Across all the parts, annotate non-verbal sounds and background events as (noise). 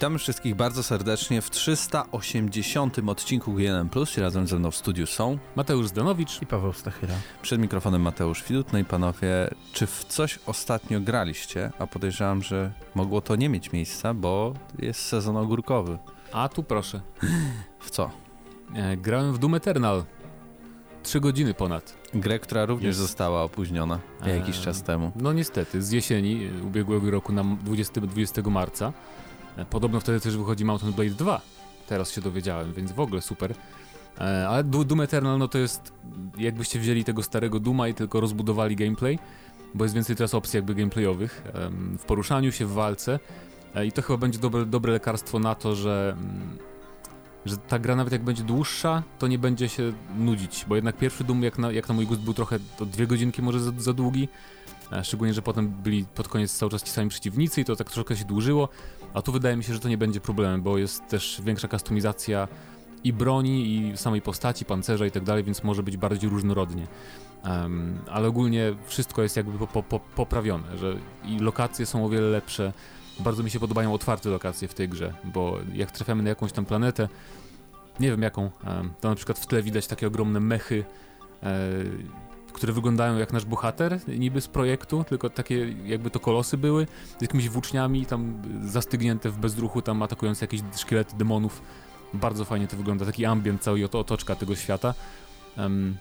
Witamy wszystkich bardzo serdecznie w 380 odcinku G1+. Razem ze mną w studiu są Mateusz Zdanowicz i Paweł Stachyra. Przed mikrofonem Mateusz Widut. No i panowie, czy w coś ostatnio graliście? A podejrzewam, że mogło to nie mieć miejsca, bo jest sezon ogórkowy. A tu proszę. W co? E, grałem w Doom Eternal. Trzy godziny ponad. Grę, która również Jest. została opóźniona jakiś Eee, czas temu. No niestety, z jesieni e, ubiegłego roku na 20, 20 marca. Podobno wtedy też wychodzi Mountain Blade 2. Teraz się dowiedziałem, więc w ogóle super. E, Ale Doom Eternal no to jest jakbyście wzięli tego starego Duma i tylko rozbudowali gameplay, bo jest więcej teraz opcji jakby gameplayowych w poruszaniu się, w walce E, i to chyba będzie dobre, dobre lekarstwo na to, że mm, że ta gra nawet jak będzie dłuższa, to nie będzie się nudzić, bo jednak pierwszy Doom jak na, jak na mój gust był trochę to dwie godzinki może za, za długi, e, szczególnie, że potem byli pod koniec cały czas ci sami przeciwnicy i to tak troszkę się dłużyło, a tu wydaje mi się, że to nie będzie problemem, bo jest też większa kustomizacja i broni, i samej postaci, pancerza i tak dalej, więc może być bardziej różnorodnie. Em, ale ogólnie wszystko jest jakby po, po, po, poprawione, że i lokacje są o wiele lepsze. Bardzo mi się podobają otwarte lokacje w tej grze, bo jak trafiamy na jakąś tam planetę, nie wiem jaką, em, to na przykład w tle widać takie ogromne mechy, e, które wyglądają jak nasz bohater, niby z projektu, tylko takie jakby to kolosy były, z jakimiś włóczniami tam zastygnięte w bezruchu, tam atakujące jakieś szkielety demonów. Bardzo fajnie to wygląda, taki ambient, cała oto- otoczka tego świata. Em,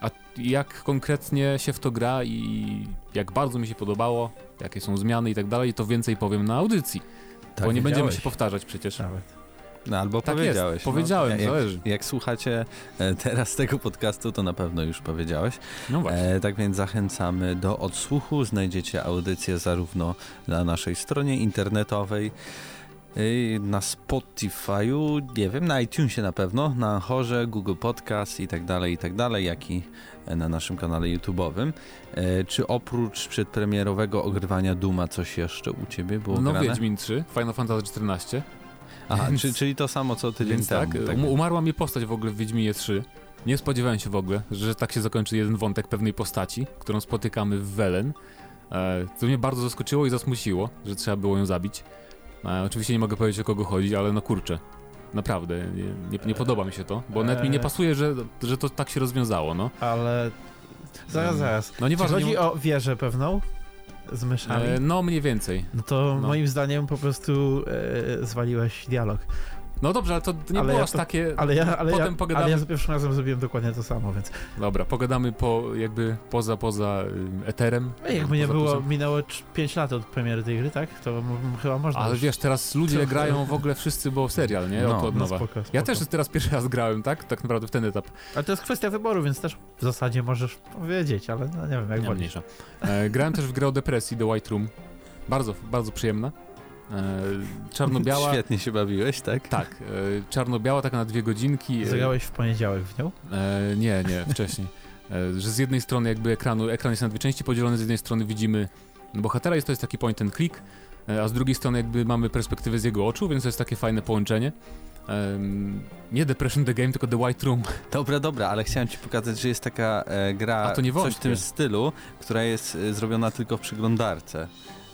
a jak konkretnie się w to gra i jak bardzo mi się podobało, jakie są zmiany i tak dalej, to więcej powiem na audycji, Tak bo nie będziemy się powtarzać przecież. Nawet. No, albo Tak powiedziałeś. jest, powiedziałem, no. jak, zależy. jak słuchacie e, teraz tego podcastu, to na pewno już powiedziałeś. No właśnie. E, tak więc zachęcamy do odsłuchu. Znajdziecie audycję zarówno na naszej stronie internetowej, y, na Spotify'u, nie wiem, na iTunesie na pewno, na Chorze, Google Podcast i tak dalej, i tak dalej, jak i na naszym kanale YouTube'owym. E, czy oprócz przedpremierowego ogrywania Duma coś jeszcze u Ciebie było No grane? Wiedźmin 3, Final Fantasy 14. Aha, Więc- czy, czyli to samo co tydzień Więc temu. tak, um, umarła mi postać w ogóle w Wiedźminie 3. Nie spodziewałem się w ogóle, że tak się zakończy jeden wątek pewnej postaci, którą spotykamy w Welen. E, co mnie bardzo zaskoczyło i zasmuciło, że trzeba było ją zabić. E, oczywiście nie mogę powiedzieć o kogo chodzi, ale no kurczę. Naprawdę, nie, nie, nie podoba mi się to, bo nawet mi nie Eee. pasuje, że, że to tak się rozwiązało, no. Ale zaraz, zaraz. No Czy nieważne. chodzi nie... o wieżę pewną z myszami? E, no mniej więcej. no to no. moim zdaniem po prostu e, zwaliłeś dialog. No dobrze, ale to nie Ale było ja aż to- takie... Ale ja, ale Potem ja, pogadamy. ale ja za pierwszym razem zrobiłem dokładnie to samo, więc Dobra, pogadamy po jakby poza, poza ym, eterem. Ej, jakby nie poza było, plusem. minęło 5 lat od premiery tej gry, tak? To m- chyba można Ale już- wiesz, teraz ludzie Trochę. (laughs) grają w ogóle wszyscy, bo serial, nie? No, Od, od no nowa. spoko, Ja spoko. też teraz pierwszy raz grałem, tak? Tak naprawdę w ten etap. Ale to jest kwestia wyboru, więc też w zasadzie możesz powiedzieć, ale no, nie wiem, jak Nie, wolisz. E, grałem też w grę o depresji, The White Room. Bardzo, bardzo przyjemna. E, czarno-biała. (laughs) Świetnie się bawiłeś, tak? Tak, e, czarno-biała, taka na dwie godzinki. E, Zagrałeś w poniedziałek w nią? Nie, nie, wcześniej. Że z jednej strony jakby ekranu, ekran jest na dwie części podzielony, z jednej strony widzimy bohatera, jest to jest taki point and click, a z drugiej strony jakby mamy perspektywę z jego oczu, więc to jest takie fajne połączenie. Em, nie Depression the Game, tylko The White Room. Dobra, dobra, ale chciałem ci pokazać, że jest taka e, gra, A to nie coś w tym stylu, która jest e, zrobiona tylko w przeglądarce.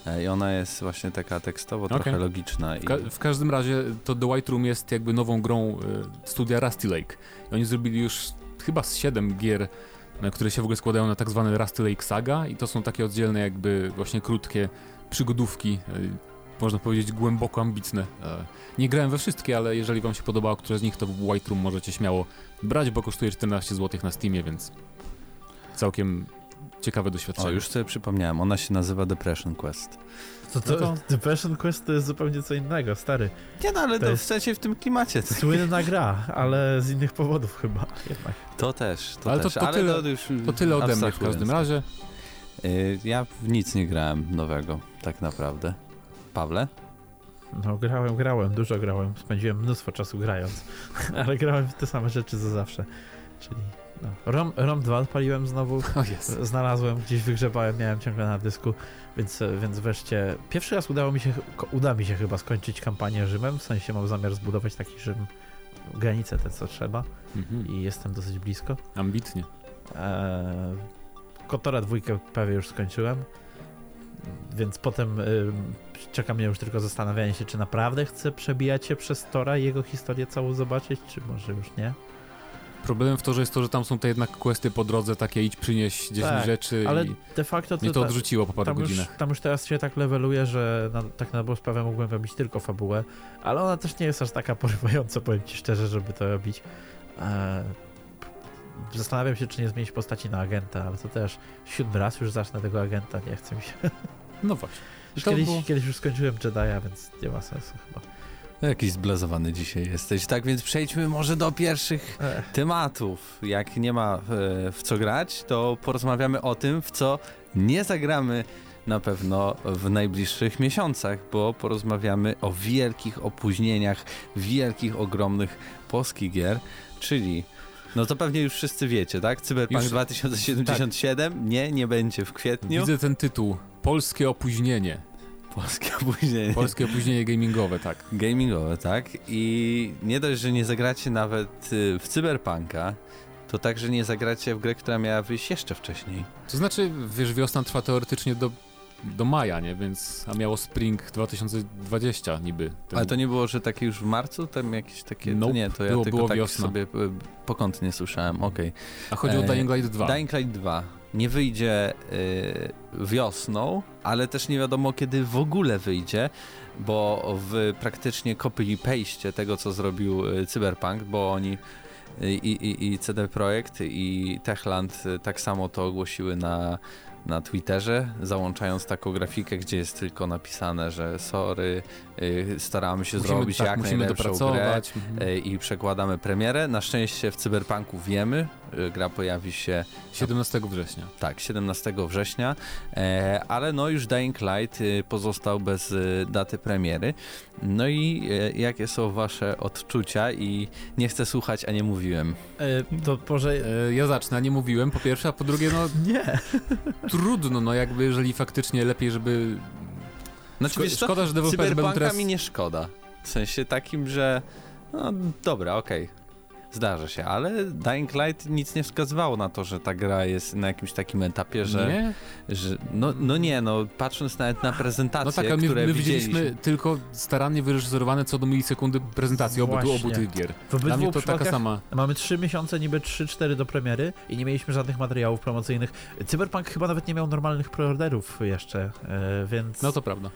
E, I ona jest właśnie taka tekstowo Okej. trochę logiczna. I... W, ka w każdym razie to The White Room jest jakby nową grą e, studia Rusty Lake. I oni zrobili już chyba z 7 gier, e, które się w ogóle składają na tak zwane Rusty Lake Saga i to są takie oddzielne jakby właśnie krótkie przygodówki, e, można powiedzieć głęboko ambitne. Nie grałem we wszystkie, ale jeżeli wam się podobało które z nich, to White Room możecie śmiało brać, bo kosztuje 14 zł na Steamie, więc całkiem ciekawe doświadczenie. O, już sobie przypomniałem, ona się nazywa Depression Quest. To, to, No to- Depression Quest to jest zupełnie co innego, stary. Nie no, ale To to, jest- w sensie w tym klimacie. To, Słynna (laughs) gra, ale z innych powodów chyba jednak. to też, to Ale to- też. to ale tyle- to, już To tyle ode mnie w każdym razie. Y, Ja w nic nie grałem nowego, tak naprawdę. Pawle? No grałem, grałem, dużo grałem, spędziłem mnóstwo czasu grając, (laughs) ale grałem w te same rzeczy co zawsze, czyli no. Rom, Rom 2 odpaliłem znowu, (laughs) O jest. znalazłem, gdzieś wygrzebałem, miałem ciągle na dysku, więc, więc wreszcie pierwszy raz udało mi się, uda mi się chyba skończyć kampanię Rzymem, w sensie mam zamiar zbudować taki Rzym, granice te co trzeba Mhm. i jestem dosyć blisko. Ambitnie. Eee, Kotora dwójkę prawie już skończyłem. więc potem y, czeka mnie już tylko zastanawianie się, czy naprawdę chcę przebijać się przez Tora i jego historię całą zobaczyć, czy może już nie. Problemem w to, że jest to, że tam są te jednak questy po drodze, takie idź przynieś 10 Tak, rzeczy Ale i de facto to, mnie to odrzuciło po paru tam, już, godzinach. tam już teraz się tak leveluje, że na, tak na dobrą sprawę mógłbym robić tylko fabułę, ale ona też nie jest aż taka (laughs) porywająca, powiem ci szczerze, żeby to robić. E, zastanawiam się, czy nie zmienić postaci na agenta, ale to też siódmy raz już zacznę tego agenta, nie chcę mi się. No właśnie. Już kiedyś, było- kiedyś już skończyłem Jedi'a, więc nie ma sensu chyba. Jakiś zblazowany dzisiaj jesteś. Tak więc przejdźmy może do pierwszych Ech, tematów. Jak nie ma e, w co grać, to porozmawiamy o tym, w co nie zagramy na pewno w najbliższych miesiącach, bo porozmawiamy o wielkich opóźnieniach, wielkich, ogromnych polskich gier, czyli no to pewnie już wszyscy wiecie, tak? Cyberpunk Już- 2077 nie, nie będzie w kwietniu. Widzę ten tytuł. Polskie opóźnienie. Polskie (laughs) opóźnienie. Polskie opóźnienie gamingowe, tak. Gamingowe, tak? I nie dość, że nie zagracie nawet y, w Cyberpunka, to także nie zagracie w grę, która miała wyjść jeszcze wcześniej. To znaczy, wiesz, wiosna trwa teoretycznie do, do maja, nie? Więc, a miało Spring 2020 niby. Ten... Ale to nie było, że takie już w marcu? Tam jakieś takie... To Nope. nie, to ja Było- tylko było tak wiosna. sobie y, pokątnie słyszałem, okej. A chodzi o e, Dying Light 2. Dying Light 2 nie wyjdzie y, wiosną, ale też nie wiadomo kiedy w ogóle wyjdzie, bo w praktycznie copy i paste tego, co zrobił y, Cyberpunk, bo oni y, i, i, i CD Projekt i Techland tak samo to ogłosiły na, na Twitterze, załączając taką grafikę, gdzie jest tylko napisane, że sorry, staramy się musimy, zrobić tak, jak najlepszą grę. Mhm. y, i przekładamy premierę. Na szczęście w Cyberpunku wiemy, y, gra pojawi się 17 września. tak, 17 września, e, ale no już Dying Light y, pozostał bez y, daty premiery. No i e, jakie są wasze odczucia i nie chcę słuchać, a nie mówiłem. e, to może... E, ja zacznę, a nie mówiłem po pierwsze, a po drugie, no (laughs) Nie. trudno, no jakby, jeżeli faktycznie lepiej, żeby... Znaczy, Szko- wiesz co, szkoda, że deweloperzy będą Cyberpunka teraz... mi nie szkoda. W sensie takim, że no dobra, okej. Zdarza się, ale Dying Light nic nie wskazywało na to, że ta gra jest na jakimś takim etapie, że, Nie? że no, no nie, no patrząc nawet na prezentacje, No tak, ale my, które my widzieliśmy. widzieliśmy tylko starannie wyreżyserowane co do milisekundy prezentacji obu, Właśnie. obu tych gier. W Dla mnie to taka sama... mamy 3 miesiące, niby 3-4 do premiery i nie mieliśmy żadnych materiałów promocyjnych. Cyberpunk chyba nawet nie miał normalnych preorderów jeszcze, e, więc... No to prawda.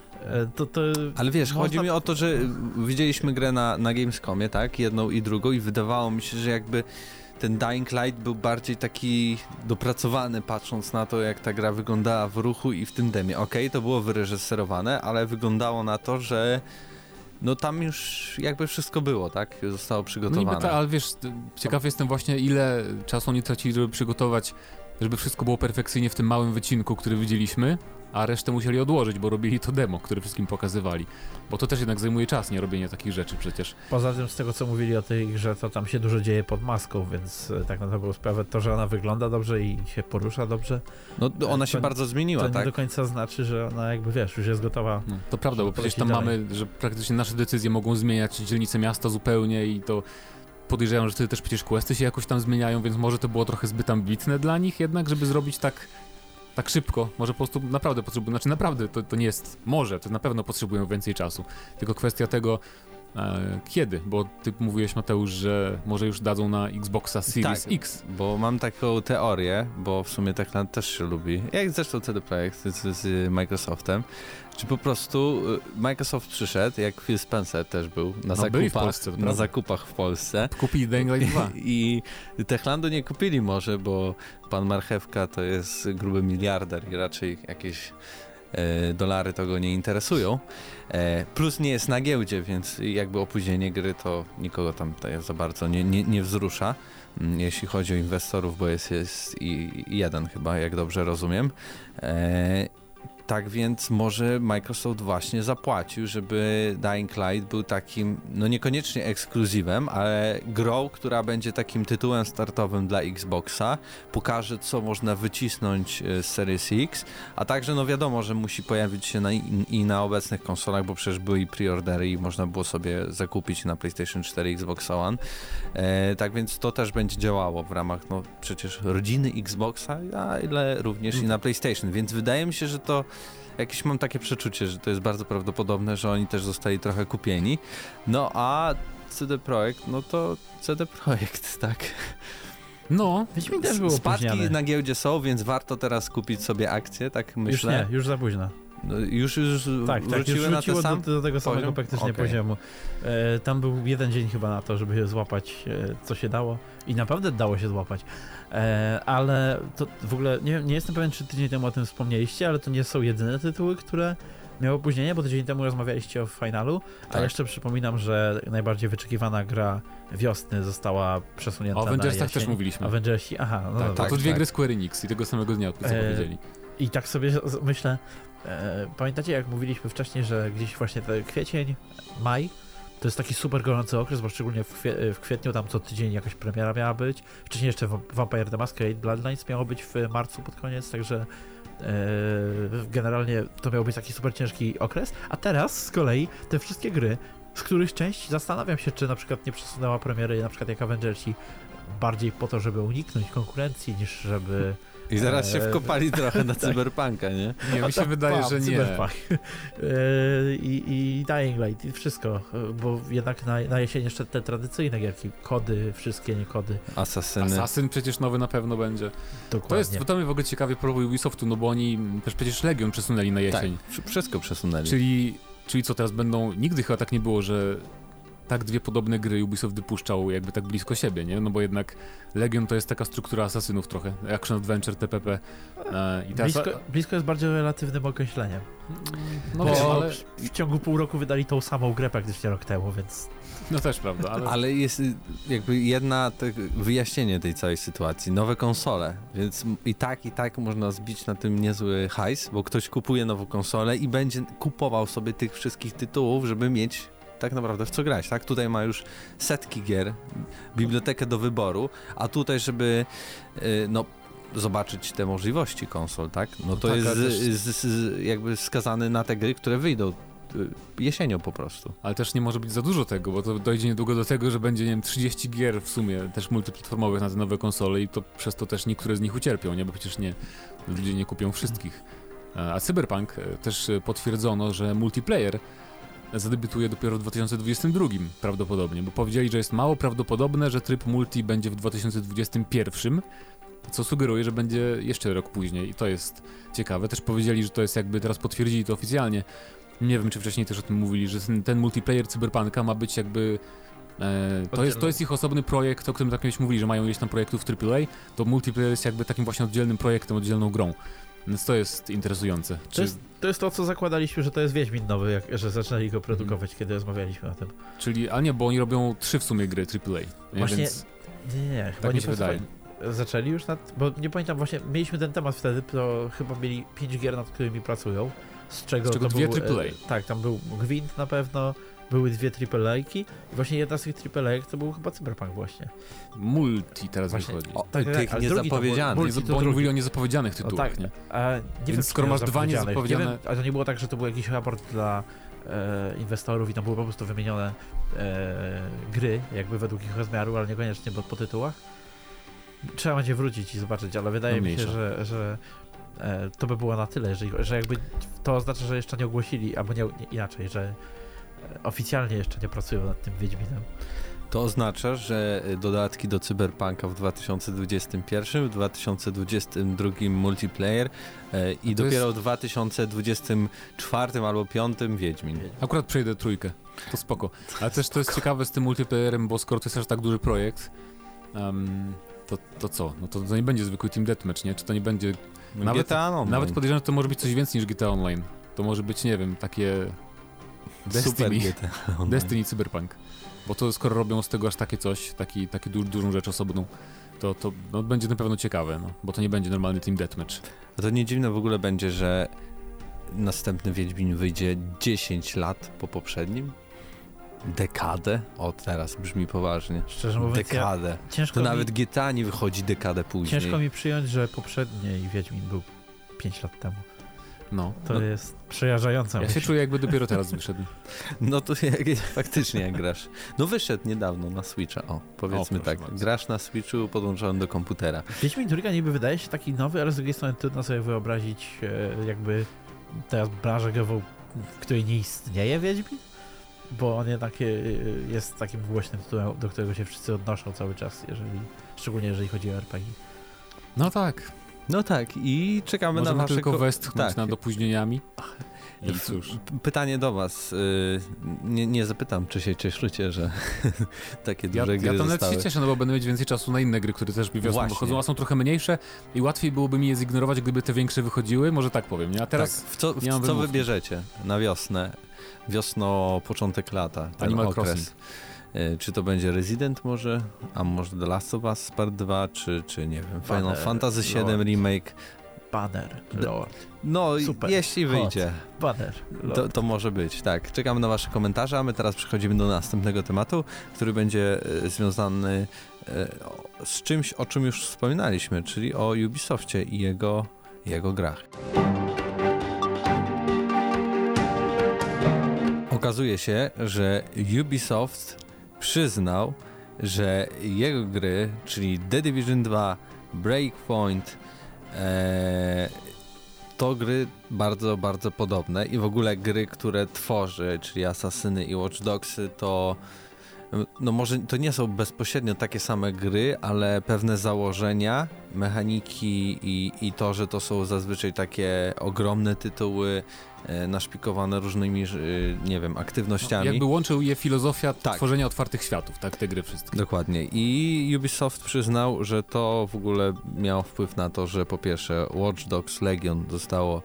To, to Ale wiesz, Można- chodzi mi o to, że widzieliśmy grę na, na Gamescomie, tak? Jedną i drugą i wydawało mi się, że jakby ten Dying Light był bardziej taki dopracowany, patrząc na to, jak ta gra wyglądała w ruchu i w tym demie. Okej, to było wyreżyserowane, ale wyglądało na to, że no tam już jakby wszystko było, tak? Zostało No przygotowane. niby tak, ale wiesz, ciekaw jestem właśnie ile czasu oni tracili, żeby przygotować, żeby wszystko było perfekcyjnie w tym małym wycinku, który widzieliśmy, a resztę musieli odłożyć, bo robili to demo, które wszystkim pokazywali. Bo to też jednak zajmuje czas, nie robienie takich rzeczy przecież. poza tym z tego co mówili o tej grze, to tam się dużo dzieje pod maską, więc e, tak na dobrą sprawę to, że ona wygląda dobrze i się porusza dobrze, No ona się To- bardzo zmieniła, to nie tak? do końca znaczy, że ona jakby wiesz, już jest gotowa. No, to prawda, bo przecież tam polecieć mamy, że praktycznie nasze decyzje mogą zmieniać dzielnice miasta zupełnie i to podejrzewam, że wtedy też przecież questy się jakoś tam zmieniają, więc może to było trochę zbyt ambitne dla nich jednak, żeby zrobić tak tak szybko, może po prostu naprawdę potrzebują, znaczy naprawdę to, to nie jest, może, to na pewno potrzebują więcej czasu, tylko kwestia tego kiedy, bo ty mówiłeś Mateusz, że może już dadzą na Xboxa Series Tak. X. Bo mam taką teorię, bo w sumie Techland też się lubi, jak zresztą CD Projekt z, z Microsoftem, czy po prostu y, Microsoft przyszedł, jak Phil Spencer też był na No, byli w zakupach, Polsce, na zakupach w Polsce. Kupili Dying Light 2. I (laughs) Techlandu nie kupili może, bo pan Marchewka to jest gruby miliarder i raczej jakieś e, dolary to go nie interesują. E, plus nie jest na giełdzie, więc jakby opóźnienie gry to nikogo tam za bardzo nie, nie, nie wzrusza, mm, jeśli chodzi o inwestorów, bo jest, jest i, jeden chyba, jak dobrze rozumiem. Tak więc może Microsoft właśnie zapłacił, żeby Dying Light był takim, no niekoniecznie ekskluzywem, ale grą, która będzie takim tytułem startowym dla Xboxa, pokaże co można wycisnąć e, z Series X, a także no wiadomo, że musi pojawić się na, i, i na obecnych konsolach, bo przecież były i preordery i można było sobie zakupić na PlayStation 4 Xbox One. E, tak więc to też będzie działało w ramach no przecież rodziny Xboxa, a ile również i na PlayStation, więc wydaje mi się, że to jakieś mam takie przeczucie, że to jest bardzo prawdopodobne, że oni też zostali trochę kupieni. No a CD Projekt, no to CD Projekt, (laughs) tak. No, Wiedźmin też był Spadki na giełdzie są, więc warto teraz kupić sobie akcje, tak myślę. Już nie, już za późno. No, już, już Tak, tak, już na ten sam do, do tego samego poziom? praktycznie Okej. poziomu. E, tam był jeden dzień chyba na to, żeby złapać e, co się dało i naprawdę dało się złapać. E, ale to w ogóle, nie, nie jestem pewien, czy tydzień temu o tym wspomnieliście, ale to nie są jedyne tytuły, które miały opóźnienie, bo tydzień temu rozmawialiście o finalu, a Tak. jeszcze przypominam, że najbardziej wyczekiwana gra wiosny została przesunięta o Avengersach też mówiliśmy. Avengersi, aha, no tak, dobra. to dwie tak. gry Square Enix i tego samego dnia, co E, powiedzieli. I tak sobie myślę, pamiętacie jak mówiliśmy wcześniej, że gdzieś właśnie ten kwiecień, maj, to jest taki super gorący okres, bo szczególnie w, kwie, w kwietniu tam co tydzień jakaś premiera miała być. Wcześniej jeszcze Vamp- Vampire the Masquerade Bloodlines miało być w marcu pod koniec, także e, generalnie to miał być taki super ciężki okres. A teraz z kolei te wszystkie gry, z których część zastanawiam się, czy na przykład nie przesunęła premiery, na przykład jak Avengersi, bardziej po to, żeby uniknąć konkurencji, niż żeby I zaraz się Eee, wkopali (laughs) trochę na cyberpunka, nie? Nie, mi się tak, wydaje, pam, że nie. Cyberpunk. Yy, I, I Dying Light, i wszystko, bo jednak na, na jesień jeszcze te tradycyjne gierki, kody, wszystkie nie kody, Asasyny. Assassin przecież nowy na pewno będzie. dokładnie. To jest, to mnie w ogóle ciekawie próbuje Ubisoftu, no bo oni też przecież Legion przesunęli na tak, jesień. wsz- wszystko przesunęli. Czyli, czyli co teraz będą, nigdy chyba tak nie było, że tak dwie podobne gry Ubisoft wypuszczał jakby tak blisko siebie, nie? No bo jednak Legion to jest taka struktura asasynów trochę, action adventure, TPP. E, I teraz, blisko, blisko jest bardziej relatywnym określeniem, no bo wiem, ale, w, ciągu pół roku wydali tą samą grę praktycznie rok temu, więc no też prawda, ale, Ale jest y, jakby jedna te, wyjaśnienie tej całej sytuacji. Nowe konsole, więc i tak, i tak można zbić na tym niezły hajs, bo ktoś kupuje nową konsolę i będzie kupował sobie tych wszystkich tytułów, żeby mieć tak naprawdę w co grać, tak? Tutaj ma już setki gier, bibliotekę do wyboru, a tutaj, żeby y, no zobaczyć te możliwości konsol, tak? No to tak, jest jakby skazany na te gry, które wyjdą y, jesienią po prostu. ale też nie może być za dużo tego, bo to dojdzie niedługo do tego, że będzie, nie wiem, 30 gier w sumie, też multiplatformowych na te nowe konsole i to przez to też niektóre z nich ucierpią, nie? Bo przecież nie, ludzie nie kupią wszystkich. A Cyberpunk e, też potwierdzono, że multiplayer zadebiutuje dopiero w 2022 prawdopodobnie, bo powiedzieli, że jest mało prawdopodobne, że tryb multi będzie w 2021, co sugeruje, że będzie jeszcze rok później i to jest ciekawe. Też powiedzieli, że to jest jakby, teraz potwierdzili to oficjalnie, nie wiem czy wcześniej też o tym mówili, że ten, multiplayer Cyberpunka ma być jakby E, to, jest, to jest ich osobny projekt, o którym tak kiedyś mówili, że mają ileś tam projektów AAA, to multiplayer jest jakby takim właśnie oddzielnym projektem, oddzielną grą. Więc to jest interesujące. to jest, to jest to, co zakładaliśmy, że to jest Wiedźmin nowy, jak, że zaczęli go produkować, Mhm. kiedy rozmawialiśmy o tym. Czyli, a nie, bo oni robią trzy w sumie gry AAA. Nie? Właśnie- Więc Nie, nie, nie. chyba tak mi nie się wydaje. Zaczęli już nad. Bo nie pamiętam, właśnie mieliśmy ten temat wtedy, to chyba mieli pięć gier, nad którymi pracują. Z czego, Z czego to dwie był, AAA. e, tak, tam był Gwint na pewno, były dwie AAA-ki i właśnie jedna z tych AAA to był chyba Cyberpunk właśnie. multi teraz Właśnie- wychodzi. O, Tak, tak, ale był- niezapowiedzianych. bo oni mówili o niezapowiedzianych No tytułach, tak, nie? A nie wiem, Więc czy skoro masz dwa niezapowiedziane- Nie wiem, a to nie było tak, że to był jakiś raport dla e, inwestorów i tam były po prostu wymienione e, gry, jakby według ich rozmiaru, ale niekoniecznie po, po tytułach. Trzeba będzie wrócić i zobaczyć, ale wydaje No mi się, że, że e, to by było na tyle, jeżeli, że jakby to oznacza, że jeszcze nie ogłosili, albo nie, nie inaczej, że oficjalnie jeszcze nie pracują nad tym Wiedźminem. To oznacza, że dodatki do Cyberpunka w 2021, w 2022 multiplayer e, i to dopiero w 2024 albo 2025 Wiedźmin. Akurat przejdę trójkę, to spoko. Ale też to jest (laughs) ciekawe z tym multiplayerem, bo skoro to jest aż tak duży projekt, em, to, to co? No to, to nie będzie zwykły Team Deathmatch, nie? Czy to nie będzie... Nawet- GTA Online. Nawet podejrzewam, że to może być coś więcej niż GTA Online. To może być, nie wiem, takie... Super Destiny. (laughs) Online. Destiny i Cyberpunk. Bo to skoro robią z tego aż takie coś, taki, taki du dużą rzecz osobną, to, to no, będzie na pewno ciekawe, no, bo to nie będzie normalny Team Deathmatch. A to nie dziwne w ogóle będzie, że następny Wiedźmin wyjdzie 10 lat po poprzednim? Dekadę? O, teraz brzmi poważnie. Szczerze mówiąc, ja, Dekadę. ciężko, To mi, nawet GTA nie wychodzi dekadę później. ciężko mi przyjąć, że poprzedni Wiedźmin był 5 lat temu. No. To no jest przerażające. ja się czuję jakby dopiero teraz wyszedł. (laughs) No to jak, faktycznie jak grasz. No wyszedł niedawno na Switcha, o, powiedzmy O, tak. bardzo. Grasz na Switchu podłączony do komputera. Wiedźmin trójka niby wydaje się taki nowy, ale z drugiej strony trudno sobie wyobrazić e, jakby teraz branżę grową, w której nie istnieje Wiedźmin? Bo on jednak e, jest takim głośnym tytułem, do którego się wszyscy odnoszą cały czas, jeżeli, szczególnie jeżeli chodzi o RPG. No tak. No tak, i czekamy Możemy na wasze... tylko ko- westchnąć tak. nad opóźnieniami. I cóż. Pytanie do was. y, Nie, nie zapytam, czy się cieszycie, że (laughs) takie Ja, duże ja gry tam nawet zostały. się cieszę, no bo będę mieć więcej czasu na inne gry, które też mi wiosną Właśnie. wychodzą, a są trochę mniejsze i łatwiej byłoby mi je zignorować, gdyby te większe wychodziły, może tak powiem, nie? A teraz tak, w co, w co wymówki. wybierzecie na wiosnę? Wiosno, początek lata, ten Animal okres. Crossing. Y, Czy to będzie Resident może, a może The Last of Us Part 2, czy, czy nie wiem, Final Banner Fantasy VII Lord. Remake. Banner, Lord, No, Super. jeśli Hot. wyjdzie, Banner, Lord. to, to może być, tak. Czekamy na wasze komentarze, a my teraz przechodzimy do następnego tematu, który będzie e, związany e, z czymś, o czym już wspominaliśmy, czyli o Ubisoftie i jego, jego grach. Okazuje się, że Ubisoft przyznał, że jego gry, czyli The Division 2, Breakpoint, e, to gry bardzo, bardzo podobne i w ogóle gry, które tworzy, czyli Asasyny i Watch to no może to nie są bezpośrednio takie same gry, ale pewne założenia, mechaniki i, i to, że to są zazwyczaj takie ogromne tytuły e, naszpikowane różnymi, e, nie wiem, aktywnościami. jakby łączył je filozofia Tak. tworzenia otwartych światów, tak, te gry wszystkie. Dokładnie. I Ubisoft przyznał, że to w ogóle miało wpływ na to, że po pierwsze Watch Dogs Legion zostało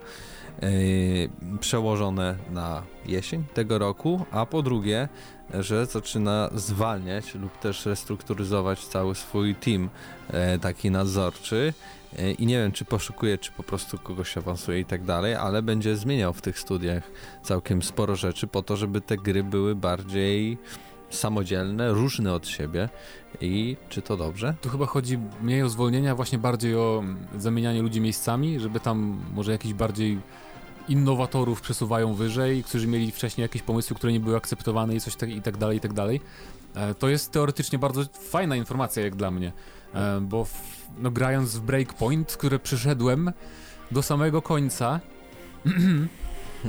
przełożone na jesień tego roku, a po drugie, że zaczyna zwalniać lub też restrukturyzować cały swój team e, taki nadzorczy. E, I nie wiem, czy poszukuje, czy po prostu kogoś awansuje i tak dalej, ale będzie zmieniał w tych studiach całkiem sporo rzeczy po to, żeby te gry były bardziej samodzielne, różne od siebie i czy to dobrze? Tu chyba chodzi mniej o zwolnienia, właśnie bardziej o zamienianie ludzi miejscami, żeby tam może jakiś bardziej innowatorów przesuwają wyżej, którzy mieli wcześniej jakieś pomysły, które nie były akceptowane i coś tak, i tak dalej, i tak dalej. E, To jest teoretycznie bardzo fajna informacja jak dla mnie, e, bo w, no, grając w Breakpoint, które przyszedłem do samego końca, (clears throat)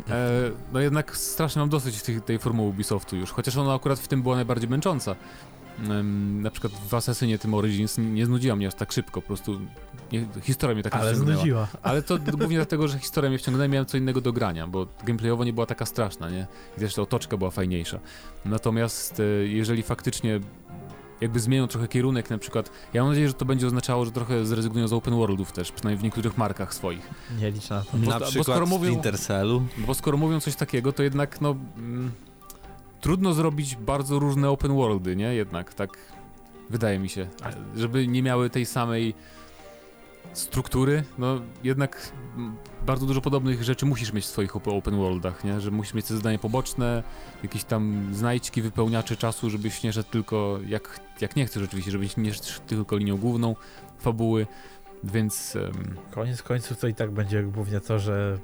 e, no jednak strasznie mam dosyć tej, tej formuły Ubisoftu już, chociaż ona akurat w tym była najbardziej męcząca. Na przykład w Assassinie tym Origins nie znudziła mnie aż tak szybko, po prostu nie, historia mnie tak Ale wciągnęła. znudziła. (laughs) Ale to głównie dlatego, że historia mnie wciągnęła i miałem co innego do grania, bo gameplayowo nie była taka straszna, nie? I też ta otoczka była fajniejsza. Natomiast e, jeżeli faktycznie jakby zmienią trochę kierunek, na przykład, ja mam nadzieję, że to będzie oznaczało, że trochę zrezygnują z open worldów też, przynajmniej w niektórych markach swoich. Nie licz na to. Bo- Na bo przykład skoro w mówią- Intercellu. Bo skoro mówią coś takiego, to jednak no... Mm, trudno zrobić bardzo różne open worldy, nie? Jednak, tak wydaje mi się. Żeby nie miały tej samej struktury, no jednak bardzo dużo podobnych rzeczy musisz mieć w swoich op- open worldach, nie? Że musisz mieć te zadania poboczne, jakieś tam znajdźki, wypełniacze czasu, żebyś nie szedł tylko jak, jak nie chcesz oczywiście, żebyś nie szedł tylko linią główną fabuły, więc em, Koniec końców to i tak będzie głównie to, że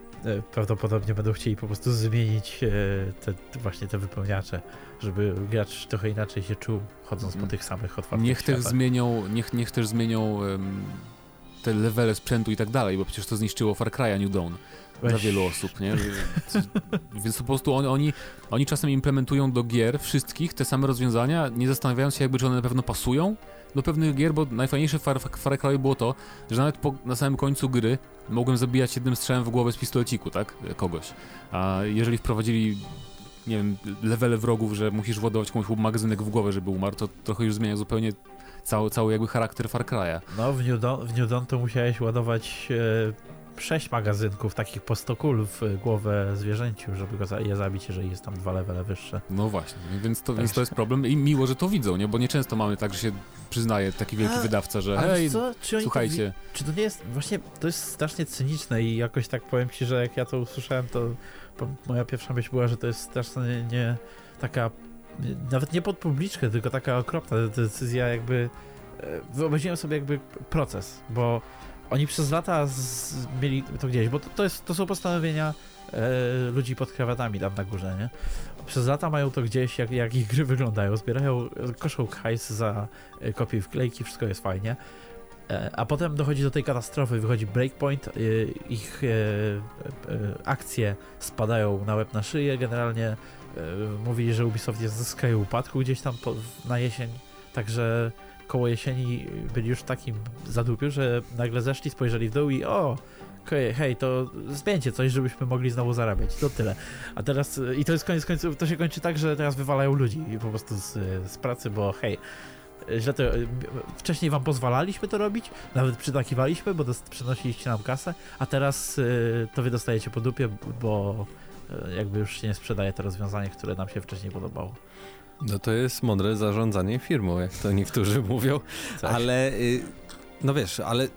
prawdopodobnie będą chcieli po prostu zmienić e, te, właśnie te wypełniacze, żeby gracz trochę inaczej się czuł, chodząc po Mm. tych samych otwartych Niech też zmienią, niech, niech też zmienią em, te levele sprzętu i tak dalej, bo przecież to zniszczyło Far Cry'a New Dawn dla Weź- wielu osób, nie? (laughs) Więc po prostu oni, oni, oni czasem implementują do gier wszystkich te same rozwiązania, nie zastanawiając się jakby, czy one na pewno pasują do pewnych gier, bo najfajniejsze w Far, Far Cry'u było to, że nawet po, na samym końcu gry mogłem zabijać jednym strzałem w głowę z pistoleciku, tak? Kogoś. A jeżeli wprowadzili nie wiem, levele wrogów, że musisz władować komuś magazynek w głowę, żeby umarł, to trochę już zmienia zupełnie cały, cały jakby charakter Far Cry'a. No, w New, Dawn, w New Dawn to musiałeś ładować e, sześć magazynków takich po 100 kul w głowę zwierzęciu, żeby go za, je zabić, jeżeli jest tam dwa levele wyższe. No właśnie, więc to, Tak więc to jest problem i miło, że to widzą, nie? Bo nieczęsto mamy tak, że się przyznaje taki wielki A, wydawca, że hej, to słuchajcie, wi- czy to nie jest, właśnie to jest strasznie cyniczne i jakoś tak powiem ci, że jak ja to usłyszałem, to moja pierwsza myśl była, że to jest strasznie nie, nie taka, nie- nawet nie pod publiczkę, tylko taka okropna decyzja jakby, e, wyobraziłem sobie jakby proces, bo oni przez lata z, mieli to gdzieś, bo to, to, jest, to są postanowienia e, ludzi pod krawatami tam na górze, nie? Przez lata mają to gdzieś, jak, jak ich gry wyglądają, zbierają, koszą hajs za e, wklejki, wszystko jest fajnie. E, A potem dochodzi do tej katastrofy, wychodzi Breakpoint, e, ich e, e, akcje spadają na łeb na szyję, generalnie e, mówili, że Ubisoft jest ze skraju upadku gdzieś tam na jesień, także koło jesieni byli już w takim zadupiu, że nagle zeszli, spojrzeli w dół i o, hej, to zmieńcie coś, żebyśmy mogli znowu zarabiać, to tyle. A teraz, i to jest koniec końców, to się kończy tak, że teraz wywalają ludzi po prostu z, z pracy, bo hej, źle to, wcześniej wam pozwalaliśmy to robić, nawet przytakiwaliśmy, bo dos- przynosiliście nam kasę, a teraz y, to wy dostajecie po dupie, bo y, jakby już się nie sprzedaje to rozwiązanie, które nam się wcześniej podobało. No to jest mądre zarządzanie firmą, jak to niektórzy (laughs) mówią, Tak. ale y, no wiesz, ale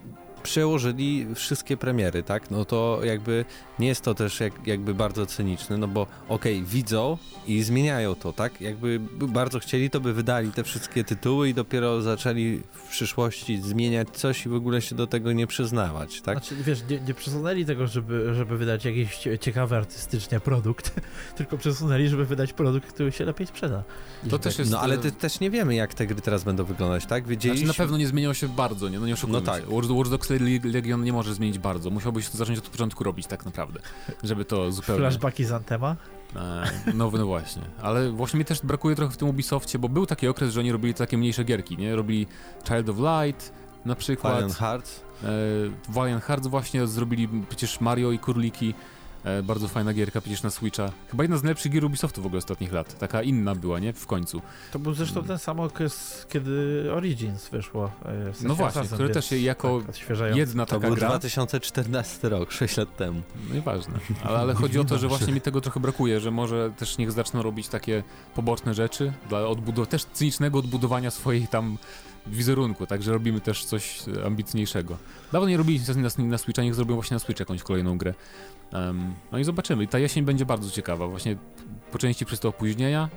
przełożyli wszystkie premiery, tak? No to jakby nie jest to też jak, jakby bardzo cyniczne, no bo okej, widzą i zmieniają to, tak? Jakby by bardzo chcieli, to by wydali te wszystkie tytuły i dopiero zaczęli w przyszłości zmieniać coś i w ogóle się do tego nie przyznawać, tak? Znaczy, wiesz, nie, nie przesunęli tego, żeby, żeby wydać jakiś cie- ciekawy artystycznie produkt, (laughs) tylko przesunęli, żeby wydać produkt, który się lepiej sprzeda. To też jest- No ale ty, też nie wiemy, jak te gry teraz będą wyglądać, tak? Wiedzieliśmy... Znaczy na pewno nie zmieniał się bardzo, nie? No nie oszukujmy No tak. Watch Dogs Le- Legion nie może zmienić bardzo. Musiałbyś to zacząć od początku robić tak naprawdę, żeby to zupełnie... Flashbacki z Antema. E, No, no właśnie, ale właśnie mi też brakuje trochę w tym Ubisoftie, bo był taki okres, że oni robili takie mniejsze gierki, nie? Robili Child of Light na przykład, Valiant Hearts. e, Valiant Hearts właśnie, zrobili przecież Mario i Kurliki, e, bardzo fajna gierka przecież na Switcha. Chyba jedna z najlepszych gier Ubisoftu w ogóle ostatnich lat, taka inna była, nie? W końcu. To był zresztą ten sam okres, kiedy Origins wyszło. e, w sensie No właśnie, Assassin, który też jako tak. Jedna To taka był gra, 2014 rok, 6 lat temu. no nieważne, (laughs) ale, ale chodzi o to, że właśnie mi tego trochę brakuje, że może też niech zaczną robić takie poboczne rzeczy dla odbudow też cynicznego odbudowania swojej tam wizerunku, także robimy też coś ambitniejszego. Dawno nie robili na, na, na Switcha, niech zrobią właśnie na Switch jakąś kolejną grę. No i zobaczymy. I ta jesień będzie bardzo ciekawa, właśnie po części przez te opóźnienia,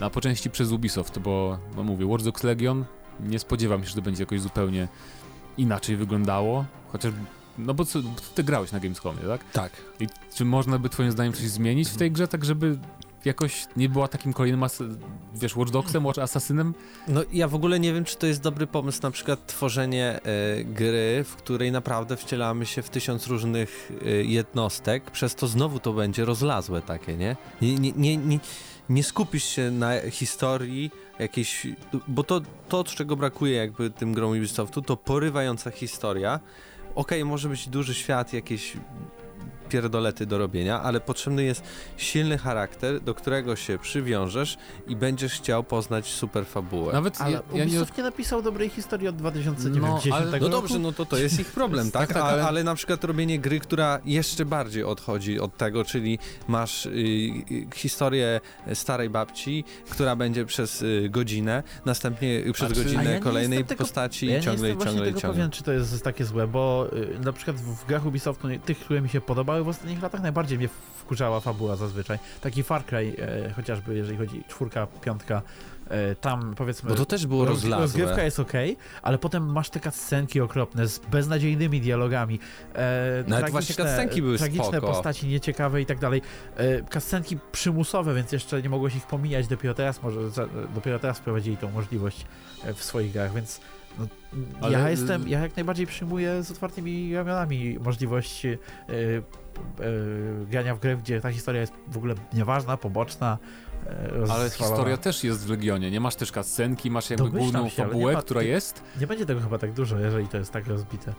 a po części przez Ubisoft, bo no mówię, Watch Dogs Legion, nie spodziewam się, że to będzie jakoś zupełnie inaczej wyglądało, chociaż, no bo co, ty grałeś na Gamescomie, tak? Tak. I czy można by twoim zdaniem coś zmienić w tej grze, tak żeby jakoś nie była takim kolejnym, wiesz, Watch Dogsem, Watch Assassinem? No ja w ogóle nie wiem, czy to jest dobry pomysł, na przykład tworzenie e, gry, w której naprawdę wcielamy się w tysiąc różnych e, jednostek, przez to znowu to będzie rozlazłe takie, nie? Nie, nie, nie, nie, nie skupisz się na historii jakiejś, bo to, to, czego brakuje jakby tym grom Ubisoftu, to porywająca historia. Okej, może być duży świat, jakieś pierdolety do robienia, ale potrzebny jest silny charakter, do którego się przywiążesz i będziesz chciał poznać super fabułę. Nawet Ale ja, ja nie... Ubisoft nie napisał dobrej historii od 2090 No, ale- No dobrze, no to to jest ich problem, (laughs) tak? Tak, tak, ale- ale... na przykład robienie gry, która jeszcze bardziej odchodzi od tego, czyli masz y, y, historię starej babci, która będzie przez y, godzinę, następnie y, przez Znaczy- ja godzinę nie kolejnej jestem tego- postaci ja i nie ciągle, i jestem ciągle, właśnie i tego ciągle. pewien, czy to jest takie złe, bo y, na przykład w grach Ubisoftu, tych, które mi się podobały w ostatnich latach, najbardziej mnie wkurzała fabuła zazwyczaj. Taki Far Cry, e, chociażby jeżeli chodzi czwórka, piątka, e, tam powiedzmy... Bo to też było roz- rozlazłe. Rozgrywka jest ok, ale potem masz te cutscenki okropne z beznadziejnymi dialogami. E, Nawet właśnie tragiczne- cutscenki były Tragiczne spoko. postaci, nieciekawe i tak dalej. E, cutscenki przymusowe, więc jeszcze nie mogłeś ich pomijać. Dopiero teraz może, dopiero teraz wprowadzili tą możliwość e, w swoich grach, więc no, Ale- ja jestem, ja jak najbardziej przyjmuję z otwartymi ramionami możliwość e, e, grania w grę, gdzie ta historia jest w ogóle nieważna, poboczna. e, Ale historia też jest w Legionie, nie masz też cutscenki, masz jakby Domyślam główną się, fabułę, ma- która jest. Nie będzie tego chyba tak dużo, jeżeli to jest tak rozbite.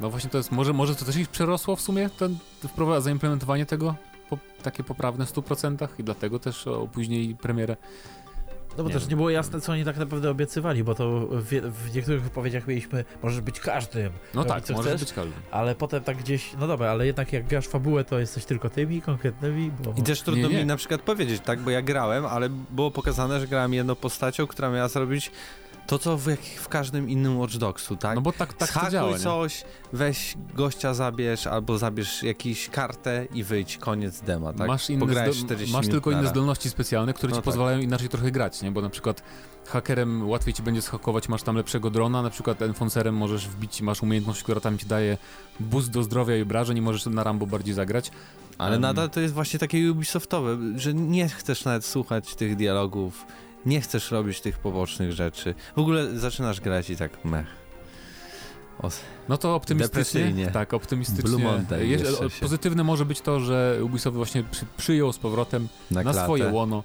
No właśnie to jest, może, może to też ich przerosło w sumie, ten, zaimplementowanie tego, po, takie poprawne w 100% i dlatego też opóźnili premierę. No bo Nie też wiem. nie było jasne, co oni tak naprawdę obiecywali, bo to w, w niektórych wypowiedziach mieliśmy, możesz być każdym, No tak, co może chcesz? być każdy. ale potem tak gdzieś, no dobra, ale jednak jak grasz fabułę, to jesteś tylko tymi konkretnymi, bo... I też trudno Nie, nie. mi na przykład powiedzieć, tak, bo ja grałem, ale było pokazane, że grałem jedną postacią, która miała zrobić to, co w, w każdym innym Watch Dogsu, tak? No bo tak, tak to działa, nie? coś, weź gościa zabierz, albo zabierz jakąś kartę i wyjdź, koniec dema, tak? Masz, inne Pograłeś zdo- 40 masz tylko inne zdolności specjalne, które No ci tak. pozwalają inaczej trochę grać, nie? Bo na przykład hakerem łatwiej ci będzie schakować, masz tam lepszego drona, na przykład enfoncerem możesz wbić, masz umiejętność, która tam ci daje boost do zdrowia i obrażeń i możesz na Rambo bardziej zagrać. Ale Em. nadal to jest właśnie takie Ubisoftowe, że nie chcesz nawet słuchać tych dialogów, nie chcesz robić tych pobocznych rzeczy. W ogóle zaczynasz grać i tak mech. No to optymistycznie. Tak, optymistycznie. Jeż- Pozytywne może być to, że Ubisoft właśnie przy, przyjął z powrotem na, na, swoje łono.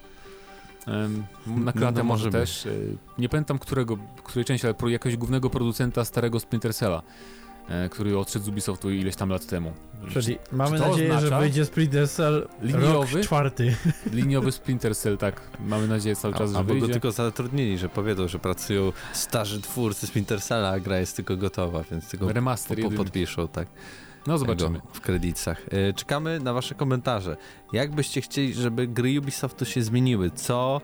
Em, na klatę No, może może też. y, Nie pamiętam którego, której części, ale jakiegoś głównego producenta starego Splinter Cella, który odszedł z Ubisoftu ileś tam lat temu. Czyli mamy to nadzieję, oznacza- że wyjdzie Splinter Cell Liniowy? rok czwarty. (laughs) Liniowy Splinter Cell, tak. Mamy nadzieję cały czas, A, że albo go wyjdzie. tylko zatrudnili, że powiedzą, że pracują starzy twórcy Splinter Cella, a gra jest tylko gotowa, więc tylko po, Remaster po, jedyny. podpiszą, tak. No zobaczymy. W kredytach. E, Czekamy na wasze komentarze. Jak byście chcieli, żeby gry Ubisoftu się zmieniły? Co,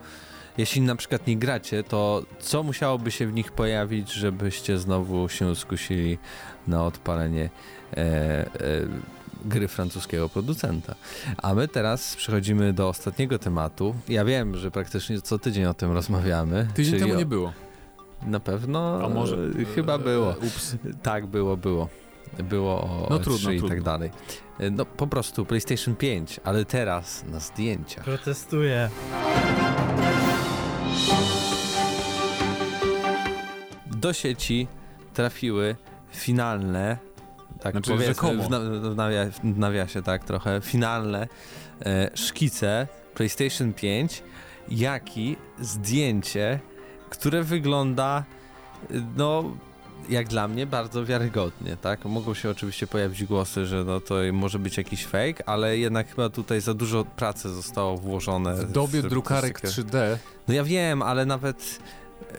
jeśli na przykład nie gracie, to co musiałoby się w nich pojawić, żebyście znowu się skusili na odpalenie e, e, gry francuskiego producenta? A my teraz przechodzimy do ostatniego tematu. Ja wiem, że praktycznie co tydzień o tym rozmawiamy. Tydzień temu o- nie było. Na pewno A może? e, chyba było. E, Ups. Tak, było, było. Było o No E3 trudno, i trudno. tak dalej. E, No po prostu PlayStation 5, ale teraz na zdjęciach. Protestuję. Do sieci trafiły finalne, tak Znaczy, powiedzmy, w, na, w, nawia, w nawiasie tak trochę, finalne e, szkice PlayStation 5, jak i zdjęcie, które wygląda e, no jak dla mnie bardzo wiarygodnie, tak? Mogą się oczywiście pojawić głosy, że no to może być jakiś fake, ale jednak chyba tutaj za dużo pracy zostało włożone. W dobie w- drukarek w- 3D No ja wiem, ale nawet e,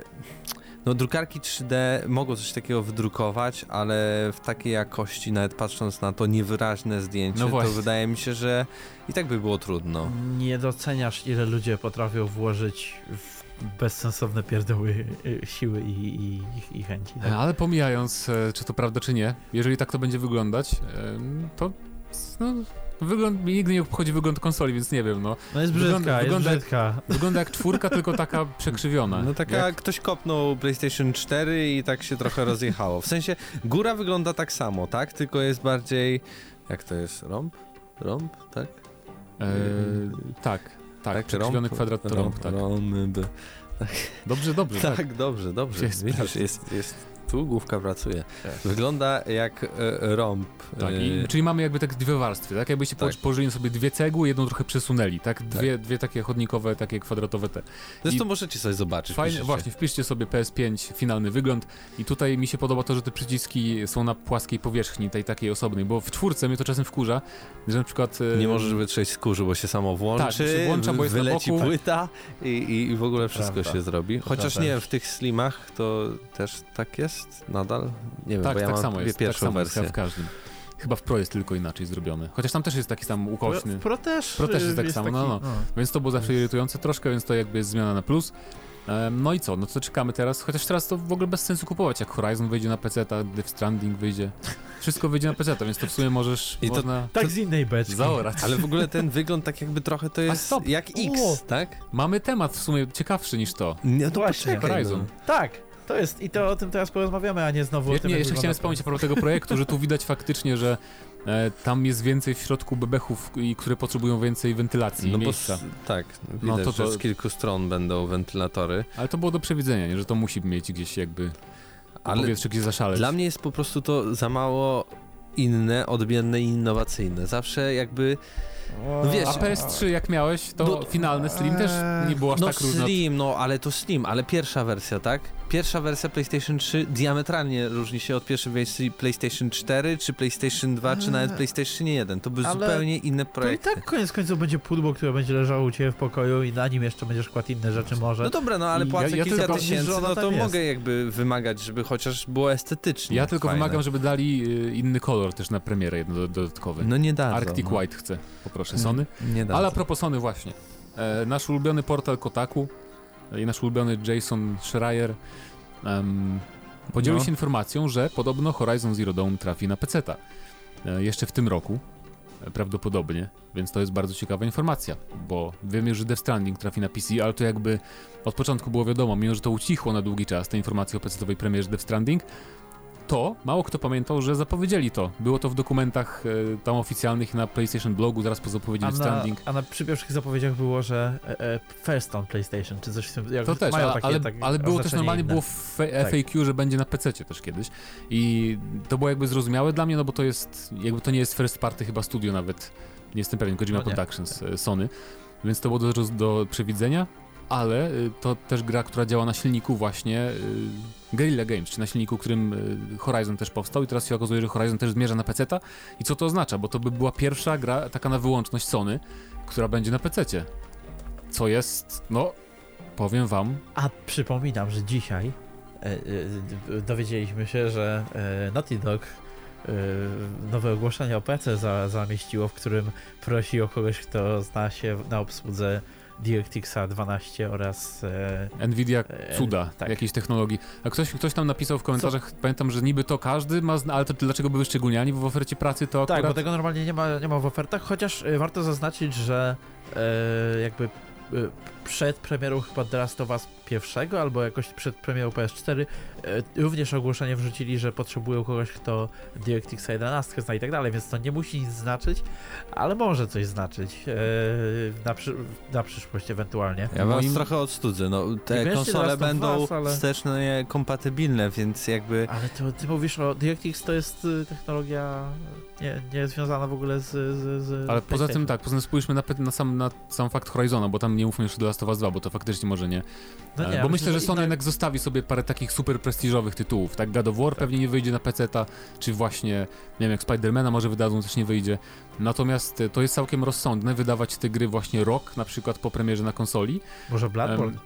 no drukarki 3D mogą coś takiego wydrukować, ale w takiej jakości, nawet patrząc na to niewyraźne zdjęcie, No to wydaje mi się, że i tak by było trudno. Nie doceniasz, ile ludzie potrafią włożyć w bezsensowne pierdoły y, siły i, i, i, chęci. Tak? Ale pomijając, e, czy to prawda, czy nie, jeżeli tak to będzie wyglądać, em, to no, wygląd, mnie nigdy nie obchodzi wygląd konsoli, więc nie wiem, no. No jest Wygląda- brzydka, jest wygląda jak- brzydka. Wygląda jak czwórka, tylko taka (laughs) przekrzywiona. No taka, Jak, ktoś kopnął PlayStation 4 i tak się trochę rozjechało. W sensie góra wygląda tak samo, tak? Tylko jest bardziej, jak to jest, rąb? Rąb, tak? e, tak, tak, przekrzywiony kwadrat to rąb, tak. Rąb. Dobrze, dobrze, Tak, tak. dobrze, dobrze. Jest Widzisz, jest, jest, tu główka pracuje. Tak. Wygląda jak e, rąb. Tak, e, i, czyli mamy jakby tak dwie warstwy, tak? Jakbyście Tak. tak. położyli sobie dwie cegły, jedną trochę przesunęli, tak? Dwie, dwie takie chodnikowe, takie kwadratowe te. Zresztą i- możecie sobie zobaczyć. Fajnie, piszecie. właśnie, wpiszcie sobie PS5 finalny wygląd i tutaj mi się podoba to, że te przyciski są na płaskiej powierzchni, tej takiej osobnej, bo w czwórce mnie to czasem wkurza, że na przykład... e, Nie możesz wytrzeć skórzu, bo się samo włączy, Tak, się włącza, bo jest na wyleci boku. płyta i, i, i w ogóle wszystko Prawda. się zrobi. Chociaż Prawda. nie wiem, w tych slimach to też tak jest nadal? Nie wiem, Tak, bo ja tak mam samo jest, tak pierwszą samo jest wersję. chyba w każdym. Chyba w Pro jest tylko inaczej zrobione. Chociaż tam też jest taki sam ukośny. W Pro też, Pro też jest tak samo, no, taki, Więc to było zawsze irytujące troszkę, więc to jakby jest zmiana na plus. No i co, no to czekamy teraz, chociaż teraz to w ogóle bez sensu kupować, jak Horizon wyjdzie na PC, ta Death Stranding wyjdzie, wszystko wyjdzie na PC, więc to w sumie możesz, I to- można Tak z innej beczki. zaorać. Ale w ogóle ten wygląd tak jakby trochę to jest stop. jak X, O. tak? Mamy temat w sumie ciekawszy niż to. Nie, to Właśnie. poczekaj, Horizon. No. Tak, to jest i to o tym teraz porozmawiamy, a nie znowu Ja, o tym, nie, jeszcze chciałem wspomnieć a propos tego projektu, że tu widać faktycznie, że e, tam jest więcej w środku bebechów, i, które potrzebują więcej wentylacji No bo miejsca. s- tak, No widać, to to- że z kilku stron będą wentylatory, Ale to było do przewidzenia, nie? że to musi mieć gdzieś jakby ale powietrze gdzieś zaszaleć. Dla mnie jest po prostu to za mało inne, odmienne i innowacyjne. Zawsze jakby No wiesz, A PS3 jak miałeś, to No, finalny Slim też nie było aż no tak różno. Slim, no ale to Slim, ale pierwsza wersja, tak? Pierwsza wersja PlayStation 3 diametralnie różni się od pierwszej wersji PlayStation 4, czy PlayStation 2, czy nawet Eee. PlayStation 1. To były zupełnie inne To i projekty. tak koniec końców będzie pudło, które będzie leżało u ciebie w pokoju i na nim jeszcze będziesz kładł inne rzeczy może. No dobra, no ale płacę ja- ja kilka tysięcy, no to jest. mogę jakby wymagać, żeby chociaż było estetycznie Ja tylko fajne. wymagam, żeby dali y, inny kolor też na premierę jedno do- dodatkowy. No nie dadzą. Arctic no. White chcę, poproszę, Sony. Nie dadzą. Ale a propos Sony właśnie. E, nasz ulubiony portal Kotaku nasz ulubiony Jason Schreier em, podzielił No. się informacją, że podobno Horizon Zero Dawn trafi na PC-ta. E, jeszcze w tym roku. e, Prawdopodobnie, więc to jest bardzo ciekawa informacja, bo wiemy, że Death Stranding trafi na PC, ale to jakby od początku było wiadomo, mimo że to ucichło na długi czas, te informacje o PC-owej premierze Death Stranding, to mało kto pamiętał, że zapowiedzieli to. Było to w dokumentach e, tam oficjalnych na PlayStation blogu, zaraz po zapowiedzi A na, standing. a na przy pierwszych zapowiedziach było, że e, e, first on PlayStation, czy coś w tym jak To też, mają ale, takie, ale, tak ale było też normalnie inne. było w F- Tak. FAQ, że będzie na PC też kiedyś. I to było jakby zrozumiałe dla mnie, no bo to jest, jakby to nie jest first party chyba studio nawet, nie jestem pewien, Kojima No nie. Productions, e, Sony, więc to było do, do przewidzenia, ale y, to też gra, która działa na silniku właśnie y, Guerrilla Games, czy na silniku, którym y, Horizon też powstał i teraz się okazuje, że Horizon też zmierza na PC-ta i co to oznacza, bo to by była pierwsza gra taka na wyłączność Sony, która będzie na PC-cie, co jest, no, powiem wam, A przypominam, że dzisiaj e, e, dowiedzieliśmy się, że e, Naughty Dog nowe ogłoszenie o PC za, zamieściło, w którym prosi o kogoś, kto zna się na obsłudze DirectX 12 oraz e, Nvidia E, cuda tak. jakiejś technologii. A ktoś, ktoś tam napisał w komentarzach, pamiętam, że niby to każdy ma, ale to dlaczego by wyszczególniani w ofercie pracy to Tak, akurat... bo tego normalnie nie ma, nie ma w ofertach, chociaż e, warto zaznaczyć, że e, jakby e, przed premierą chyba The Last of Us pierwszego, albo jakoś przed premierą PS4 e, również ogłoszenie wrzucili, że potrzebują kogoś, kto DirectX 11 zna i tak dalej, więc to nie musi nic znaczyć, ale może coś znaczyć e, na, przy, na przyszłość ewentualnie. Ja was Moim- trochę odstudzę. No, te konsole będą Us, ale- wsteczne kompatybilne, więc jakby Ale to, ty mówisz o DirectX to jest y, technologia nie, nie związana w ogóle z, z, z Ale poza tym tak, poza tym spójrzmy na, na, sam, na sam fakt Horizona, bo tam nie mówmy jeszcze do Last of Us 2, bo to faktycznie może nie. No E, nie, bo myślę, że Sony tak- jednak zostawi sobie parę takich super prestiżowych tytułów, tak? God of War pewnie nie wyjdzie na PC-ta, czy właśnie, nie wiem, jak Spidermana może wydadzą, też nie wyjdzie. Natomiast e, to jest całkiem rozsądne wydawać te gry właśnie rok, na przykład po premierze na konsoli, Może Bloodborne? Em,